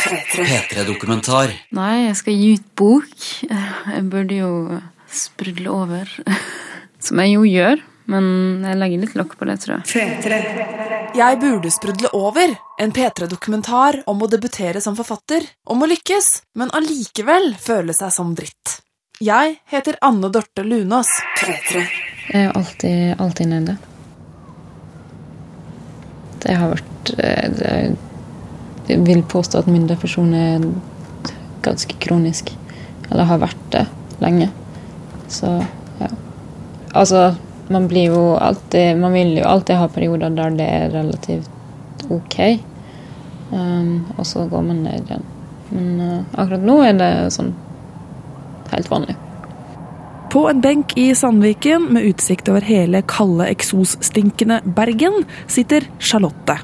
P3-dokumentar. Nei, jeg skal gi ut bok. Jeg burde jo sprudle over. Som jeg jo gjør, men jeg legger litt lokk på det, tror jeg. Jeg burde sprudle over. En P3-dokumentar om å debutere som forfatter. Om å lykkes, men allikevel føle seg som dritt. Jeg heter Anne Dorte Lunås. Jeg er alltid, alltid nede. Det har vært eh, det, Jeg vil påstå at min depresjon er ganske kronisk. Eller har vært det lenge. Så ja. Altså, man blir jo alltid Man vil jo alltid ha perioder der det er relativt OK. Um, og så går man ned igjen. Men uh, akkurat nå er det sånn helt vanlig. På en benk i Sandviken med utsikt over hele kalde, eksosstinkende Bergen sitter Charlotte.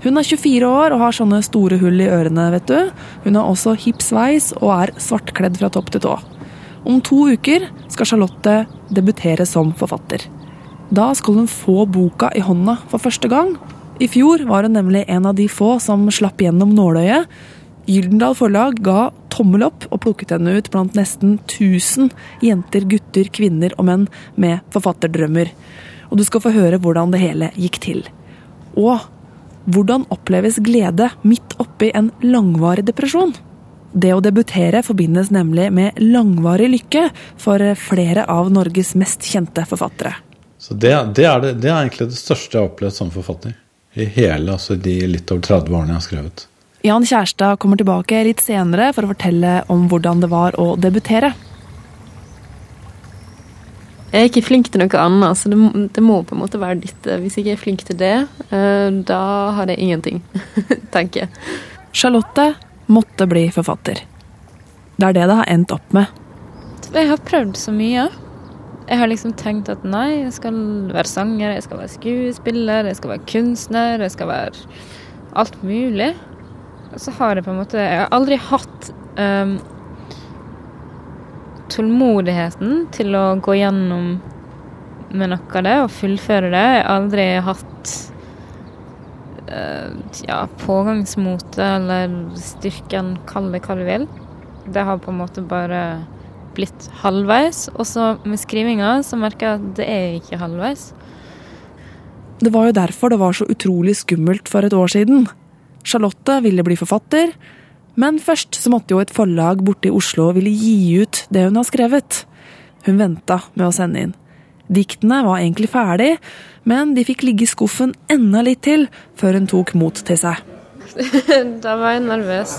Hun er 24 år og har sånne store hull i ørene, vet du. Hun har også hipp sveis og er svartkledd fra topp til tå. Om to uker skal Charlotte debutere som forfatter. Da skal hun få boka i hånda for første gang. I fjor var hun nemlig en av de få som slapp gjennom nåløyet. Gyldendal Forlag ga tommel opp og plukket henne ut blant nesten 1000 jenter, gutter, kvinner og menn med forfatterdrømmer. Og du skal få høre hvordan det hele gikk til. Og hvordan oppleves glede midt oppi en langvarig depresjon? Det å debutere forbindes nemlig med langvarig lykke for flere av Norges mest kjente forfattere. Så det, det, er det, det, er egentlig det største jeg har opplevd som forfatter. I hele altså de litt over 30 årene jeg har skrevet. Jan Kjærstad kommer tilbake litt senere for å fortelle om hvordan det var å debutere. Jeg er ikke flink til noe annet, så det må, det må på en måte være ditt. Hvis jeg ikke er flink til det, eh, da har jeg ingenting, tenker jeg. Charlotte måtte bli forfatter. Det er det det har endt opp med. Jeg har prøvd så mye. Jeg har liksom tenkt at nei, jeg skal være sanger, jeg skal være skuespiller, jeg skal være kunstner, jeg skal være alt mulig så har jeg på en måte Jeg har aldri hatt um, tålmodigheten til å gå gjennom med noe av det og fullføre det. Jeg har aldri hatt uh, ja, pågangsmotet eller styrken, kall det hva du vil. Det har på en måte bare blitt halvveis. Og så med skrivinga så merker jeg at det er ikke halvveis. Det var jo derfor det var så utrolig skummelt for et år siden. Charlotte ville bli forfatter, men først så måtte jo et forlag borte i Oslo ville gi ut det hun har skrevet. Hun venta med å sende inn. Diktene var egentlig ferdig, men de fikk ligge i skuffen enda litt til før hun tok mot til seg. da var jeg nervøs.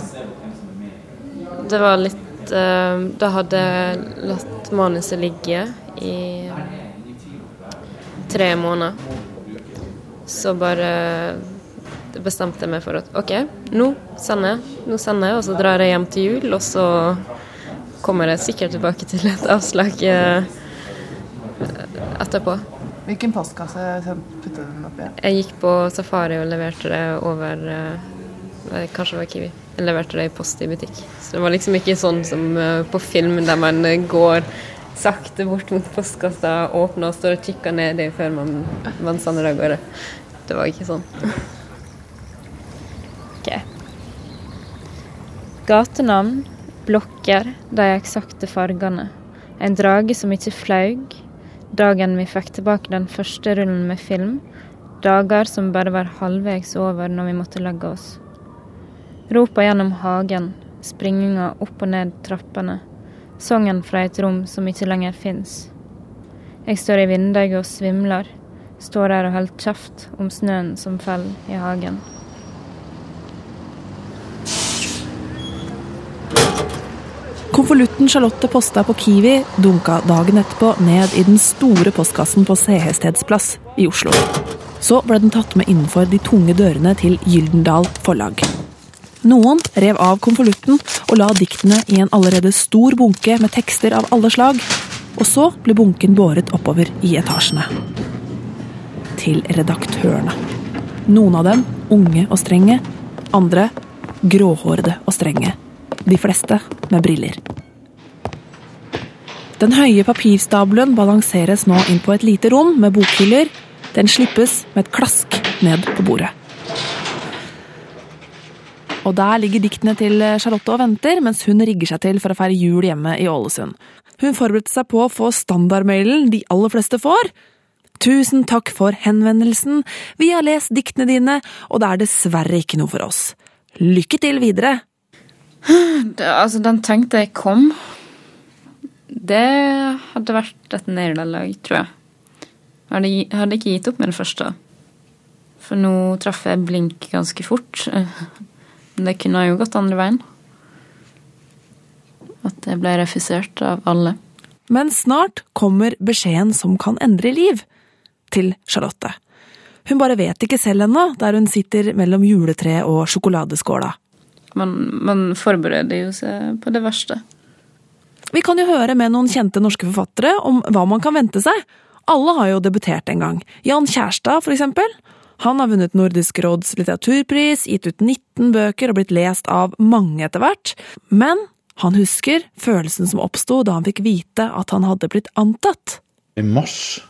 Det var litt uh, Da hadde jeg latt manuset ligge i tre måneder. Så bare bestemte jeg meg for at OK, nå sender jeg. Nå sender jeg, og så drar jeg hjem til jul, og så kommer jeg sikkert tilbake til et avslag eh, etterpå. Hvilken postkasse puttet du den oppi? Jeg gikk på Safari og leverte det over eh, Kanskje det var Kiwi. Jeg leverte det i post i butikk. Så det var liksom ikke sånn som eh, på film der man går sakte bort mot postkassa, åpner og står og kikker nedi før man, man sender av gårde. Det var ikke sånn. Gatenavn, blokker, de eksakte fargene. En drage som ikke flaug. Dagen vi fikk tilbake den første rullen med film. Dager som bare var halvveis over når vi måtte legge oss. Ropa gjennom hagen, springinga opp og ned trappene. Sangen fra et rom som ikke lenger fins. Jeg står i vinduet og svimler. Står der og holder kjeft om snøen som faller i hagen. Konvolutten Charlotte posta på Kiwi dunka dagen etterpå ned i den store postkassen på Sehestedsplass plass i Oslo. Så ble den tatt med innenfor de tunge dørene til Gyldendal Forlag. Noen rev av konvolutten og la diktene i en allerede stor bunke med tekster av alle slag. Og så ble bunken båret oppover i etasjene. Til redaktørene. Noen av dem unge og strenge, andre gråhårede og strenge de fleste med briller. Den høye papirstabelen balanseres nå inn på et lite rom med bokhyller. Den slippes med et klask ned på bordet. Og der ligger diktene til Charlotte og venter, mens hun rigger seg til for å feire jul hjemme i Ålesund. Hun forberedte seg på å få standardmailen de aller fleste får. Tusen takk for henvendelsen, vi har lest diktene dine, og det er dessverre ikke noe for oss. Lykke til videre! Det, altså, den tenkte jeg kom. Det hadde vært et nederlag, tror jeg. Hadde, hadde ikke gitt opp med det første. For nå traff jeg blink ganske fort. Men det kunne jo gått andre veien. At jeg ble refusert av alle. Men snart kommer beskjeden som kan endre liv. Til Charlotte. Hun bare vet ikke selv ennå, der hun sitter mellom juletreet og sjokoladeskåla. Man, man forbereder jo seg på det verste. Vi kan jo høre med noen kjente norske forfattere om hva man kan vente seg. Alle har jo debutert en gang. Jan Kjærstad, for eksempel. Han har vunnet Nordisk råds litteraturpris, gitt ut 19 bøker og blitt lest av mange etter hvert. Men han husker følelsen som oppsto da han fikk vite at han hadde blitt antatt. I mars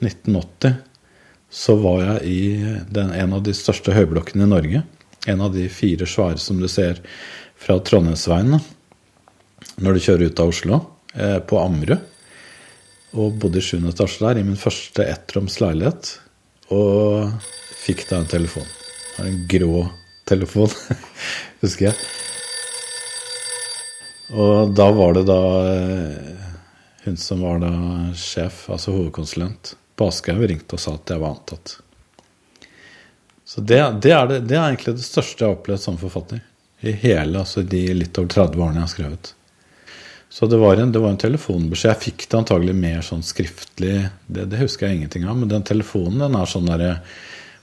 1980 så var jeg i den, en av de største høyblokkene i Norge. En av de fire svære som du ser fra Trondheimsveien når du kjører ut av Oslo, eh, på Ammerud. Og bodde i sjuende etasje der, i min første ettroms leilighet. Og fikk da en telefon. En grå telefon, husker jeg. Og da var det da eh, hun som var da sjef, altså hovedkonsulent på Aschehoug, ringte og sa at jeg var antatt. Så det, det, er det, det, er egentlig det største jeg har opplevd som forfatter. I hele altså de litt over 30 årene jeg har skrevet. Så det var, en, det var en telefonbeskjed. Jeg fikk det antagelig mer sånn skriftlig. Det, det, husker jeg ingenting av. Men den telefonen den er sånn derre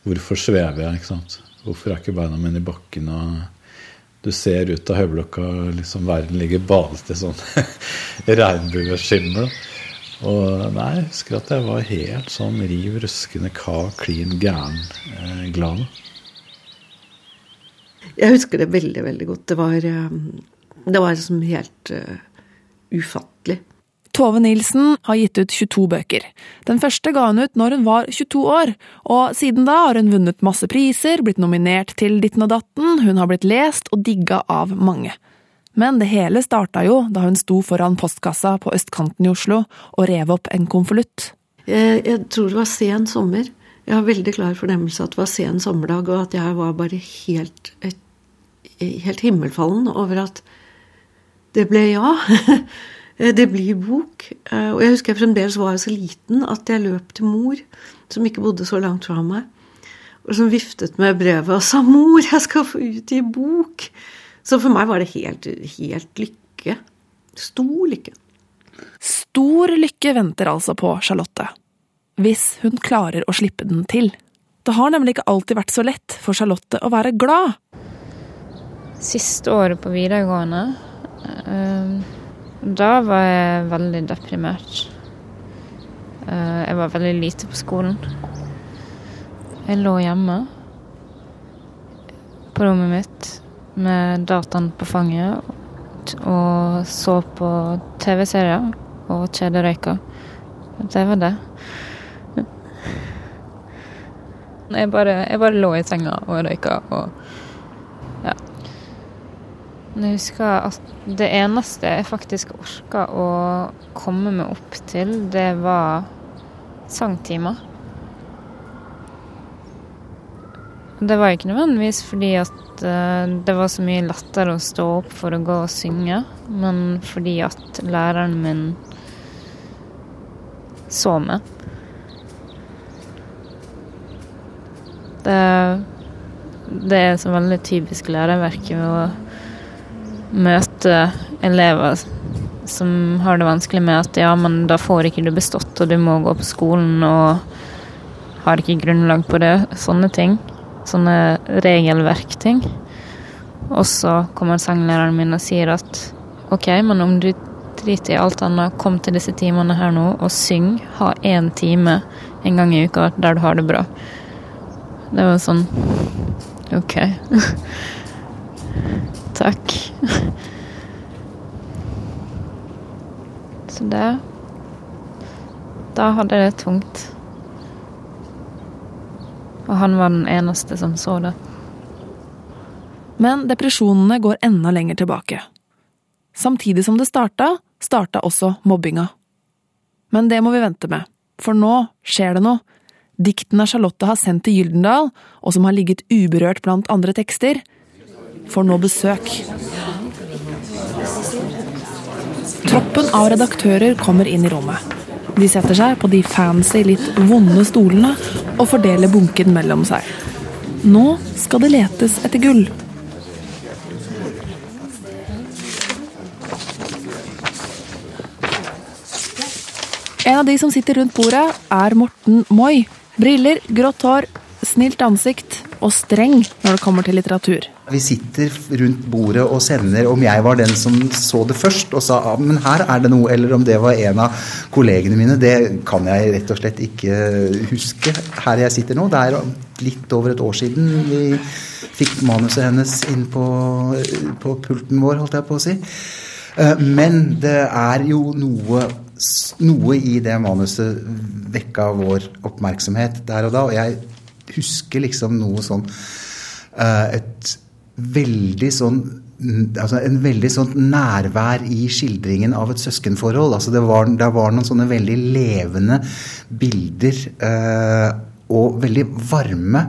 Hvorfor svever jeg? ikke sant? Hvorfor er ikke beina mine i bakken? og Du ser ut av høyblokka, liksom verden ligger badet i sånn regnbueskimmel. Og nei, jeg husker at jeg var helt sånn riv ruskende ka, klin gæren eh, glad. Jeg husker det veldig, veldig godt. Det var, det var liksom helt uh, ufattelig. Tove Nilsen har gitt ut 22 bøker. Den første ga hun ut når hun var 22 år, og siden da har hun vunnet masse priser, blitt nominert til Ditten og Datten, hun har blitt lest og digga av mange. Men det hele starta jo da hun sto foran postkassa på østkanten i Oslo og rev opp en konvolutt. Jeg, jeg, tror det var sen sommer. Jeg har veldig klar fornemmelse at det var sen sommerdag, og at jeg var bare helt, helt himmelfallen over at det ble ja. det blir bok. Eh, og jeg husker jeg fremdeles var så liten at jeg løp til mor, som ikke bodde så langt fra meg, og som viftet med brevet og sa 'Mor, jeg skal få utgi bok'. Så for meg var det helt, helt lykke. Stor lykke. Stor lykke venter altså på Charlotte. Hvis hun klarer å slippe den til. Det har nemlig ikke alltid vært så lett for Charlotte å være glad. Siste året på videregående da var jeg veldig deprimert. Eh, jeg var veldig lite på skolen. Jeg lå hjemme på rommet mitt med dataen på fanget og så på TV-serier og kjederøyka. Det var det. Jeg bare, jeg bare lå i senga og røyka og jeg husker at det eneste jeg faktisk orka å komme meg opp til, det var sangtimer. Det var ikke nødvendigvis fordi at uh, det var så mye lettere å stå opp for å gå og synge, men fordi at læreren min så meg. Det, det er så veldig typisk lærerverket med å møte elever som har det vanskelig med at ja, men da får ikke du bestått, og du må gå på skolen og har ikke grunnlag på det. Sånne ting. Sånne regelverkting. Og så kommer sanglæreren min og sier at OK, men om du driter i alt annet, kom til disse timene her nå og syng. Ha én time en gang i uka der du har det bra. Det var sånn OK. Så det Da hadde det tungt. Og han var den eneste som så det. Men depresjonene går enda lenger tilbake. Samtidig som det starta, starta også mobbinga. Men det må vi vente med, for nå skjer det noe. Diktene Charlotte har sendt til Gyldendal, og som har ligget uberørt blant andre tekster, får nå besøk. Troppen av redaktører kommer inn i rommet. De setter seg på de fancy, litt vonde stolene og fordeler bunken mellom seg. Nå skal det letes etter gull. En av de som sitter rundt bordet, er Morten Moi. Briller, grått hår, snilt ansikt og streng når det kommer til litteratur. Vi sitter rundt bordet og sender om jeg var den som så det først og sa ah, men her er det noe, eller om det var en av kollegene mine. Det kan jeg rett og slett ikke huske her jeg sitter nå. Det er litt over et år siden vi fikk manuset hennes inn på, på pulten vår, holdt jeg på å si. Eh, men det er jo noe noe i det manuset vekka vår oppmerksomhet der og da. Og jeg husker liksom noe sånn uh, Et veldig sånn altså en veldig sånn nærvær i skildringen av et søskenforhold. Altså det, var, det var noen sånne veldig levende bilder, eh, og veldig varme.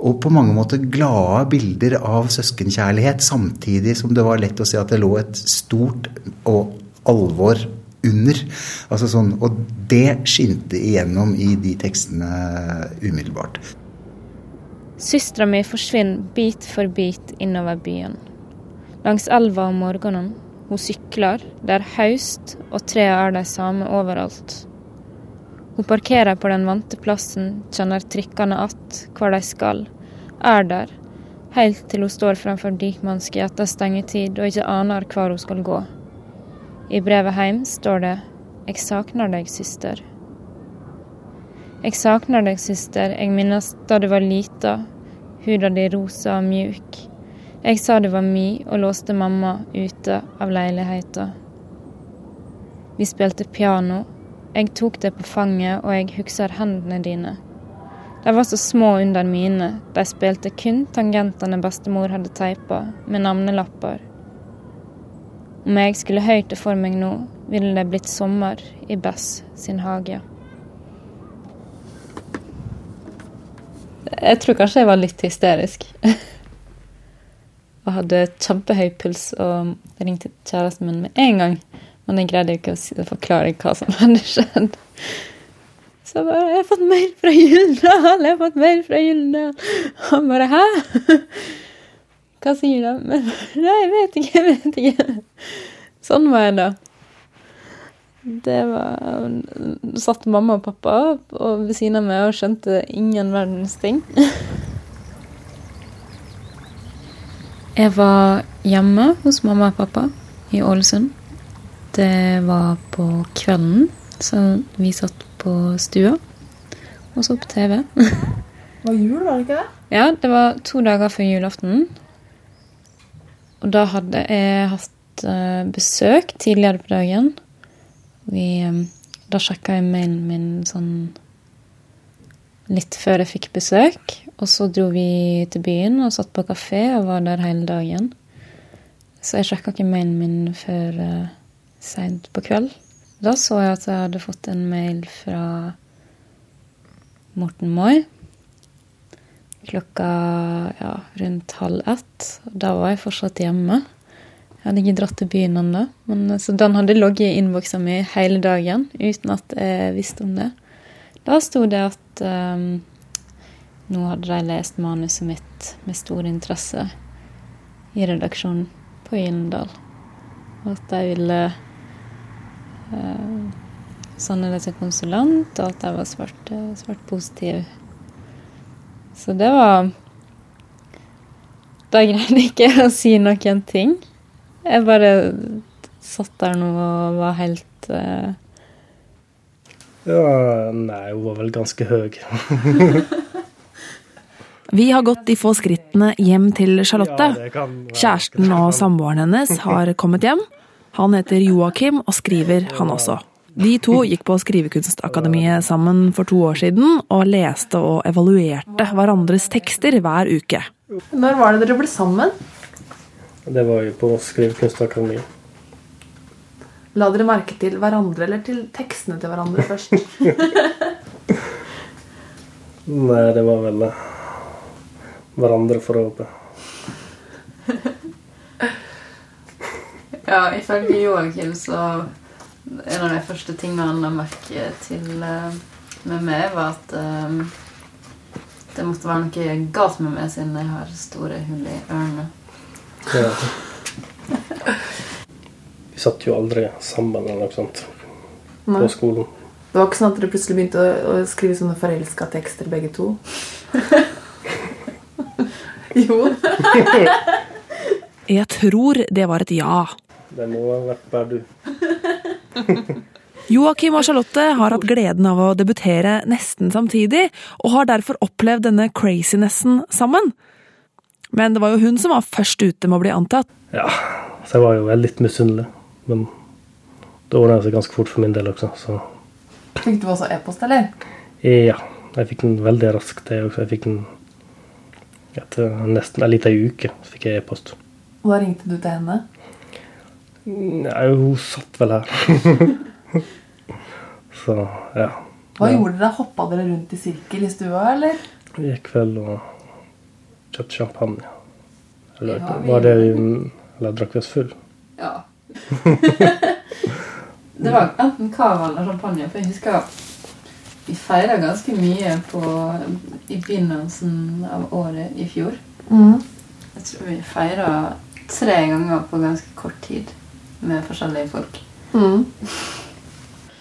Og på mange måter glade bilder av søskenkjærlighet, samtidig som det var lett å se at det lå et stort og alvor under. Altså sånn, og det skinte igjennom i de tekstene umiddelbart. Søstera mi forsvinner bit for bit innover byen. Langs elva om morgenen. Hun sykler. Det er høst, og trærne er de samme overalt. Hun parkerer på den vante plassen, kjenner trikkene att hvor de skal. Er der, helt til hun står framfor Dikmanski etter stengetid og ikke aner hvor hun skal gå. I brevet hjem står det 'Jeg savner deg, søster'. Jeg savner deg, søster, jeg minnes da du var lita, huda di rosa og mjuk. Jeg sa du var mi og låste mamma ute av leiligheta. Vi spilte piano, jeg tok det på fanget og jeg husker hendene dine. De var så små under mine, de spilte kun tangentene bestemor hadde teipa, med navnelapper. Om jeg skulle høyt det for meg nå, ville det blitt sommer i Bess sin hage. Jeg tror kanskje jeg var litt hysterisk. og hadde kjempehøy puls og ringte kjæresten min med en gang. Men jeg greide ikke å forklare hva som hadde skjedd. Så jeg bare 'Jeg har fått mail fra Gyldendal! Jeg har fått mail fra Gyldendal!' Han bare 'Hæ?' Hva sier de? Men, nei, jeg vet ikke, jeg vet ikke. Sånn var jeg da. Det var Satt mamma og pappa opp og ved siden av meg og skjønte ingen verdens ting. Jeg var hjemme hos mamma og pappa i Ålesund. Det var på kvelden, så vi satt på stua og så på TV. Det var jul, var det ikke det? Ja, det var to dager før julaften. Og da hadde jeg hatt uh, besøk tidligere på dagen. Vi, um, da sjekka jeg mailen min sånn litt før jeg fikk besøk. Og så dro vi til byen og satt på kafé og var der hele dagen. Så jeg sjekka ikke mailen min før uh, seint på kveld. Da så jeg at jeg hadde fått en mail fra Morten Moi klokka ja, rundt halv ett. Da var jeg fortsatt hjemme. Jeg hadde ikke dratt til byen ennå. Så den hadde ligget i innboksen min hele dagen uten at jeg visste om det. Da sto det at um, nå hadde de lest manuset mitt med stor interesse i redaksjonen på Gyllendal. Og at de ville uh, sende det til konsulent, og at de var svært, svært positive så det var Da greide jeg ikke å si noen ting. Jeg bare satt der nå og var helt uh... Ja, nei, hun var vel ganske høy. Vi har gått de få skrittene hjem til Charlotte. Kjæresten og samboeren hennes har kommet hjem. Han heter Joakim og skriver, han også. De to gikk på Skrivekunstakademiet sammen for to år siden, og leste og evaluerte hverandres tekster hver uke. Når var det dere ble sammen? Det var jo på Skrivekunstakademiet. La dere merke til hverandre eller til tekstene til hverandre først? Nei, det var vel eh, hverandre, får jeg håpe. Ja, ifølge Joakim så En av de første tingene han la merke til eh, med meg, var at um, det måtte være noe galt med meg siden jeg har store hull i ørene. Ja. Vi satt jo aldri sammen eller noe sånt Nei. på skolen. Det var ikke sånn at dere plutselig begynte å, å skrive sånne forelska tekster begge to? jo. Jeg tror det var et ja. Det må ha vært bare du. Joakim og Charlotte har hatt gleden av å debutere nesten samtidig, og har derfor opplevd denne crazinessen sammen. Men det var jo hun som var først ute med å bli antatt. Ja, så jeg var jo litt misunnelig. Men det ordna seg ganske fort for min del også, så Fikk du også e-post, eller? ja. Jeg fikk den veldig raskt, også. Jeg fikk den etter nesten en liten uke. Så fikk jeg e-post. Og da ringte du til henne? Nei, hun satt vel her. så ja. Hva Ja. gjorde dere? Hoppa dere rundt i sirkel i stua, eller? Vi gikk vel og kjøpte champagne. Eller Ja, var det Eller drakk vi oss full? Ja. det var enten cava eller champagne, for jeg husker vi feira ganske mye på, i begynnelsen av året i fjor. Jeg tror vi feira tre ganger på ganske kort tid med forskjellige folk.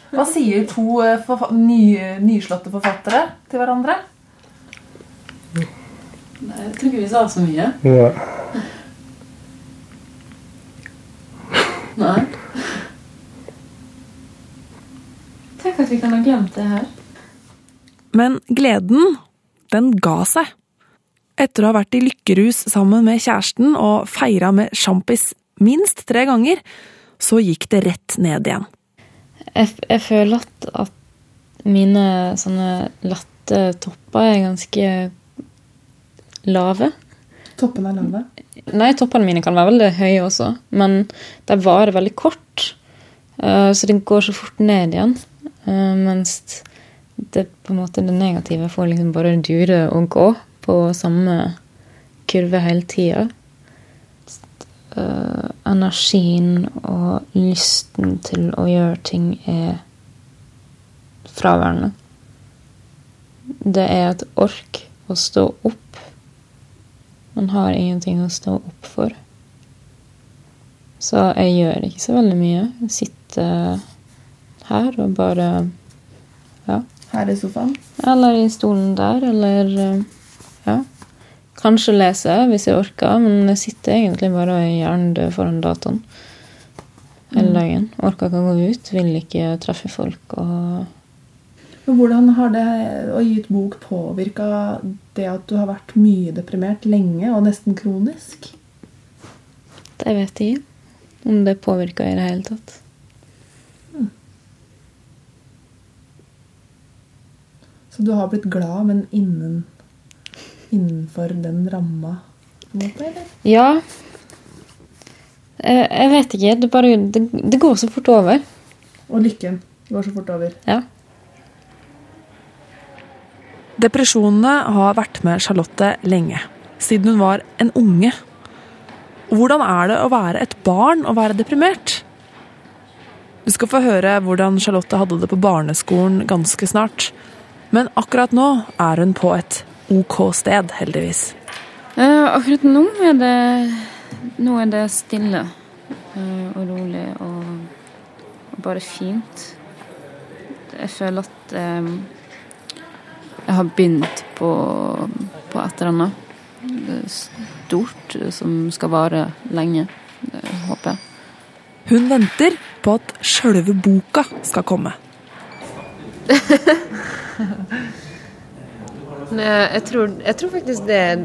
Hva sier to eh, forfa nye, nyslåtte forfattere til hverandre? Nei, Jeg tror ikke vi sa så mye. Ja. Nei. Tenk at vi kan ha glemt det her. Men gleden, den ga seg. Etter å ha vært i lykkerus sammen med kjæresten og feira med sjampis minst tre ganger, så gikk det rett ned igjen. Jeg, jeg føler at, at mine sånne lette topper er ganske lave. Toppen er lave. Nei, toppene mine kan være veldig høye også, men de varer veldig kort. eh, så det går så fort ned igjen. eh, mens det på en måte det negative får liksom bare dure og gå på samme kurve hele tida. Eh, energien og lysten til å gjøre ting er fraværende. Det er et ork å stå opp. Man har ingenting å stå opp for. Så jeg gjør ikke så veldig mye. Jeg sitter her og bare Ja. Her i sofaen. Eller i stolen der, eller Ja. Kanskje lese hvis jeg orker, men jeg sitter egentlig bare og er hjernedød foran dataen hele dagen. Orker ikke å gå ut, vil ikke treffe folk og Hvordan har det å gi ut bok påvirka det at du har vært mye deprimert lenge, og nesten kronisk? Det vet jeg ikke om det påvirker i det hele tatt. Så du har blitt glad, men innen, innenfor den ramma? Ja. Jeg, jeg vet ikke. Det, bare, det, det går så fort over. Og lykken går så fort over. Ja. Depresjonene har vært med Charlotte lenge, siden hun var en unge. Hvordan er det å være et barn og være deprimert? Du skal få høre hvordan Charlotte hadde det på barneskolen ganske snart. Men akkurat nå er hun på et ok sted, heldigvis. Eh, akkurat nå er det Nå er det stille eh, og rolig og, og bare fint. Jeg føler at eh, jeg har begynt på, på et eller annet eh, stort som skal vare lenge, eh, håper jeg. Hun venter på at sjølve boka skal komme. Jeg tror, jeg tror faktisk det er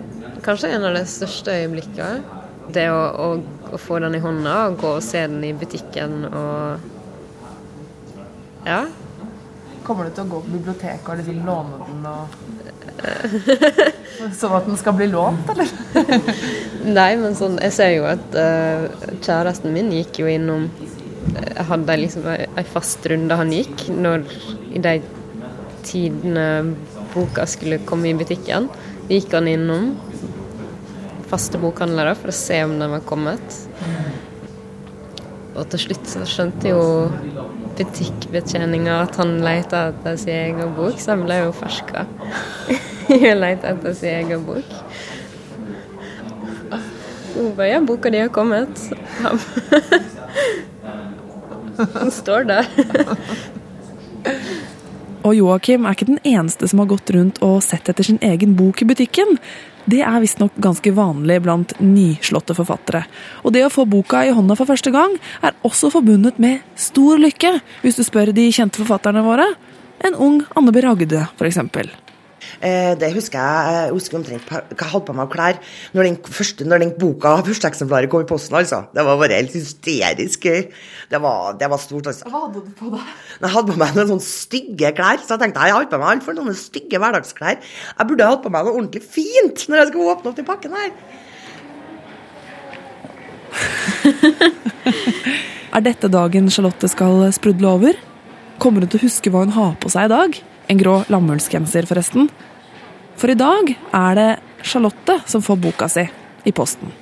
kanskje en av de største øyeblikkene. Det å, å, å få den i hånda og gå og se den i butikken og Ja. Kommer du til å gå på biblioteket og liksom låne den? Og... Sånn at den skal bli lånt, eller? Nei, men sånn, jeg ser jo at uh, kjæresten min gikk jo innom Jeg hadde liksom ei fast runde han gikk når i de tidene boka skulle komme i butikken. Gikk han innom faste bokhandlere for å se om den var kommet. Og til slutt så skjønte jo butikkbetjeninga at han leita etter sin egen bok, ble jo ferska i leter etter sin egen bok. Hun bare Ja, boka di har kommet. Den står der. Og Joakim er ikke den eneste som har gått rundt og sett etter sin egen bok i butikken. Det er visstnok ganske vanlig blant nyslåtte forfattere. Og det å få boka i hånda for første gang er også forbundet med stor lykke, hvis du spør de kjente forfatterne våre. En ung Anne B. Ragde, f.eks. Eh, det husker jeg. Jeg husker omtrent hva jeg hadde på meg av klær når den, første, når den boka, førsteeksemplaret, kom i posten. altså. Det var bare helt hysterisk gøy. Det var, det var stort. altså. Hva hadde du på deg? Jeg hadde på meg noen sånne stygge klær, så jeg tenkte jeg har på meg altfor noen stygge hverdagsklær. Jeg burde hatt på meg noe ordentlig fint når jeg skulle åpne opp den pakken her. Er dette dagen Charlotte skal sprudle over? Kommer hun til å huske hva hun har på seg i dag? En grå lammullsgenser, forresten. For i dag er det Charlotte som får boka si i posten.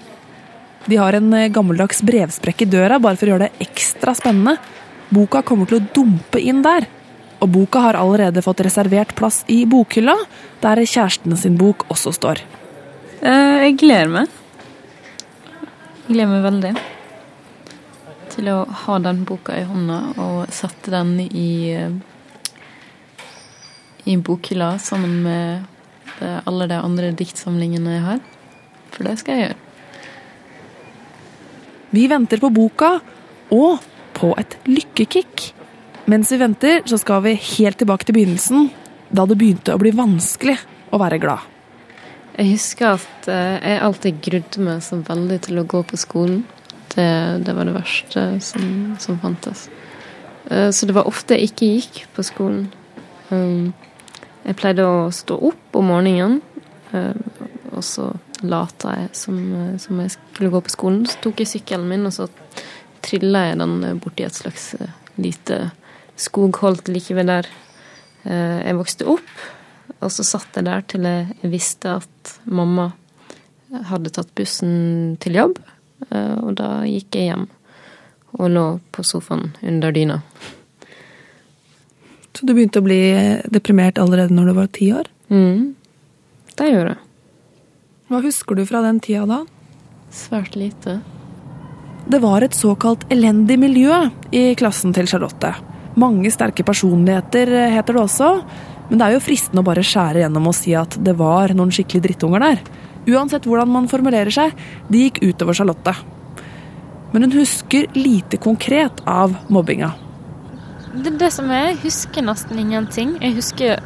De har en eh, gammeldags brevsprekk i døra bare for å gjøre det ekstra spennende. Boka kommer til å dumpe inn der. Og boka har allerede fått reservert plass i bokhylla, der kjæresten sin bok også står. Eh, jeg gleder meg. Jeg gleder meg veldig til å ha den boka i hånda og sette den i eh, i bokhylla sammen med det, alle de andre diktsamlingene jeg har. For det skal jeg gjøre. Vi venter på boka og på et lykkekick. Mens vi venter, så skal vi helt tilbake til begynnelsen, da det begynte å bli vanskelig å være glad. Jeg husker at eh, jeg alltid grudde meg så veldig til å gå på skolen. Det, det var det verste som, som fantes. Eh, Så det var ofte jeg ikke gikk på skolen. Um, Jeg pleide å stå opp om morgenen, eh, og så lata jeg som, eh, som jeg skulle gå på skolen. Så tok jeg sykkelen min, og så trilla jeg den borti et slags eh, lite skogholt like ved der jeg vokste opp. Og så satt jeg der til jeg visste at mamma hadde tatt bussen til jobb. Og da gikk jeg hjem og lå på sofaen under dyna. Så du begynte å bli deprimert allerede når du var ti år? Mm. Det gjorde jeg. Hva husker du fra den tida da? Svært lite. Det var et såkalt elendig miljø i klassen til Charlotte. Mange sterke personligheter eh, heter det også, men det er jo fristende å bare skjære gjennom og si at det var noen skikkelig drittunger der. Uansett hvordan man formulerer seg, de gikk utover Charlotte. Men hun husker lite konkret av mobbinga. Det er det som er. Jeg husker nesten ingenting. Jeg husker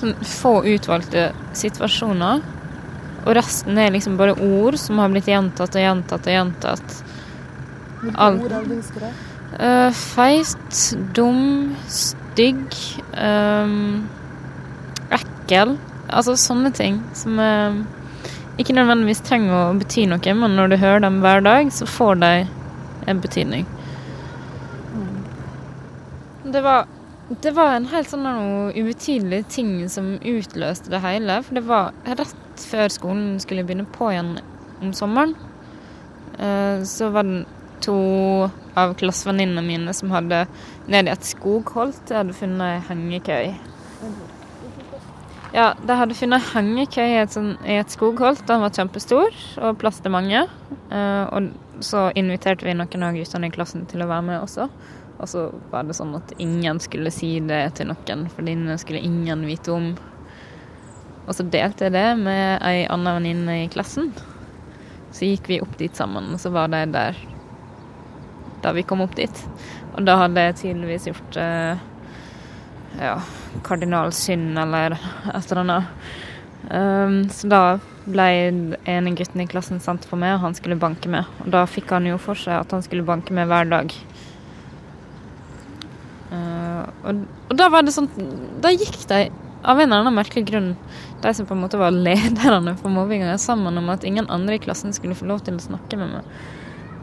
sånn få utvalgte situasjoner. Og resten er liksom bare ord som har blitt gjentatt og gjentatt og gjentatt. Hvilke ord har du Alt. Uh, feit, dum, stygg, um, ekkel. Altså sånne ting som uh, ikke nødvendigvis trenger å bety noe, men når du hører dem hver dag, så får de en betydning. Det var, det var en helt sånn noe ubetydelig ting som utløste det hele. For det var rett før skolen skulle begynne på igjen om sommeren. Eh, Så var det to av klassevenninnene mine som hadde nede i et skogholt, de hadde funnet ei hengekøy. Ja, de hadde funnet ei hengekøy i sånn, i et skogholt. Den var kjempestor og plass til mange. Eh, Og så inviterte vi noen av guttene i klassen til å være med også. Og så var det sånn at ingen skulle si det til noen, for denne skulle ingen vite om. Og så delte jeg det med ei anna venninne i klassen. Så gikk vi opp dit sammen, og så var de der da vi kom opp dit. Og da hadde jeg tydeligvis gjort eh, ja, kardinalsynd eller et eller annet. Um, så da ble en av guttene i klassen sendt for meg, og han skulle banke med. Og da fikk han jo for seg at han skulle banke med hver dag. Og, og da var det sånn Da gikk de av en eller annen merkelig grunn, de som på en måte var lederne for mobbinga, sammen om at ingen andre i klassen skulle få lov til å snakke med meg.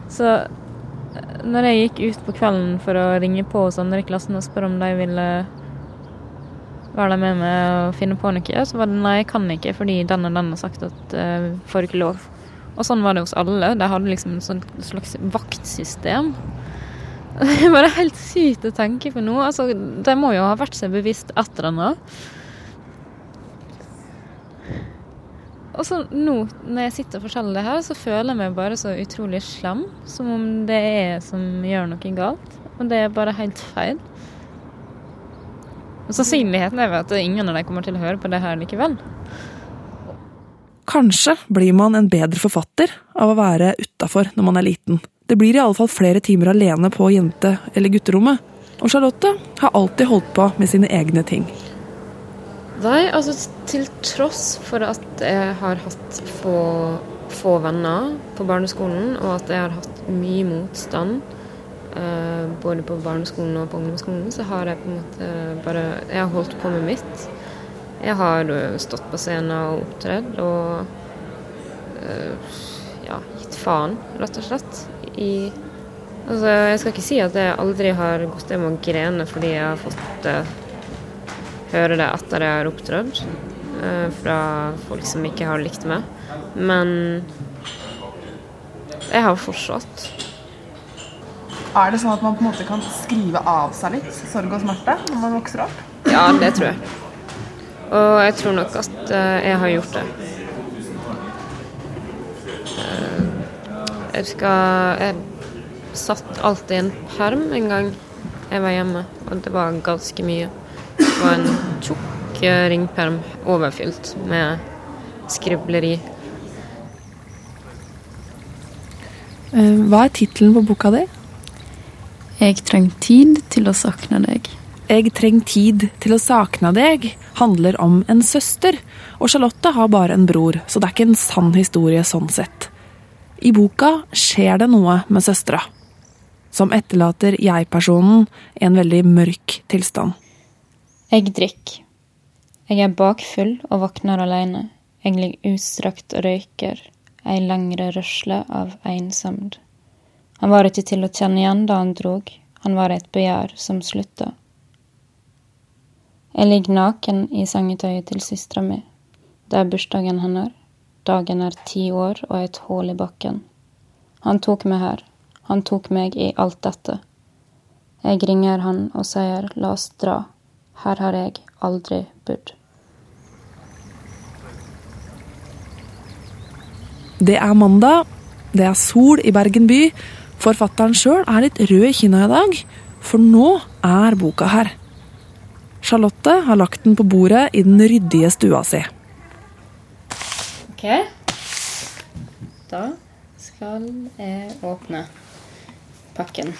Så eh, når jeg gikk ut på kvelden for å ringe på hos andre i klassen og spørre om de ville være der med meg og finne på noe, så var det nei, jeg kan ikke fordi den og den har sagt at uh, får ikke lov. Og sånn var det hos alle. De hadde liksom et slags vaktsystem. Det er bare helt sykt å tenke på nå. Altså, de må jo ha vært seg bevisst et eller annet. Og så nå, når jeg sitter og forteller det her, så føler jeg meg bare så utrolig slem. Som om det er jeg som gjør noe galt. Og det er bare helt feil. Og Sannsynligheten er at ingen av dem kommer til å høre på det her likevel. Kanskje blir man en bedre forfatter av å være utafor når man er liten. Det blir i alle fall flere timer alene på jente- eller gutterommet. Og Charlotte har alltid holdt på med sine egne ting. Nei, altså til tross for at jeg har hatt få, få venner på barneskolen, og at jeg har hatt mye motstand eh, både på barneskolen og på ungdomsskolen, så har jeg på en måte bare Jeg har holdt på med mitt. Jeg har eh, stått på scenen og opptredd og eh, ja, gitt faen, rett og slett i Altså, jeg skal ikke si at jeg aldri har gått hjem og grene fordi jeg har fått uh, høre det etter jeg har opptrådt uh, fra folk som ikke har likt meg. Men jeg har fortsatt. Er det sånn at man på en måte kan skrive av seg litt sorg og smerte når man vokser opp? Ja, det tror jeg. Og jeg tror nok at uh, jeg har gjort det. Jeg skal Jeg satt alltid i en perm en gang jeg var hjemme, og det var ganske mye. Det var en tjukk ringperm overfylt med skribleri. Hva er tittelen på boka di? Jeg trenger tid til å sakne deg. Jeg trenger tid til å sakne deg handler om en søster, og Charlotte har bare en bror, så det er ikke en sann historie sånn sett. I boka skjer det noe med søstera, som etterlater jeg-personen i en veldig mørk tilstand. Jeg drikker. Jeg er bakfull og våkner alene. Jeg ligger utstrakt og røyker, ei lengre rørsle av ensomhet. Han var ikke til å kjenne igjen da han drog, han var et begjær som slutta. Jeg ligger naken i sengetøyet til søstera mi. Det er bursdagen hennes. Dagen er ti år og et hull i bakken. Han tok meg her. Han tok meg i alt dette. Jeg ringer han og sier la oss dra. Her har jeg aldri bodd. Det er mandag. Det er sol i Bergen by. Forfatteren sjøl er litt rød i kinna i dag, for nå er boka her. Charlotte har lagt den på bordet i den ryddige stua si. OK. Da skal jeg åpne pakken.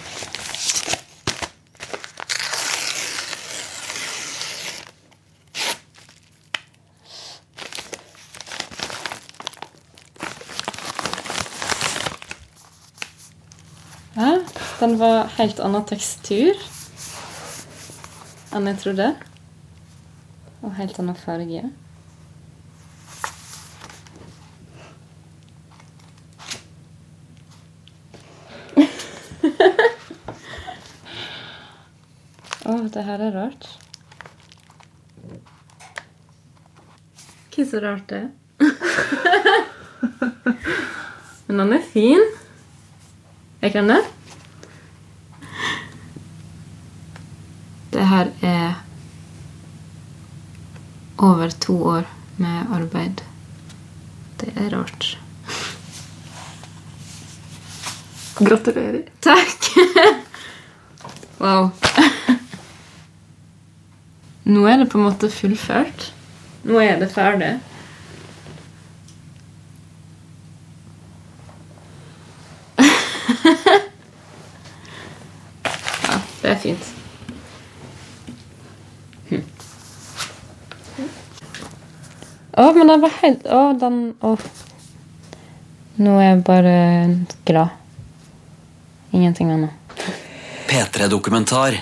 Ja, den var helt annen tekstur enn jeg trodde. Og helt annen farge. Å, oh, det her er rart. Ikke så rart, det. Men den er fin. Er ikke den det? Det her er over to år med arbeid. Det er rart. Gratulerer. Takk. wow. Nå er det på en måte fullført. Nå er det ferdig. ja, det er fint. Hm. Å, men den var helt Å, den Å. Nå er jeg bare glad. Ingenting annet. P3-dokumentar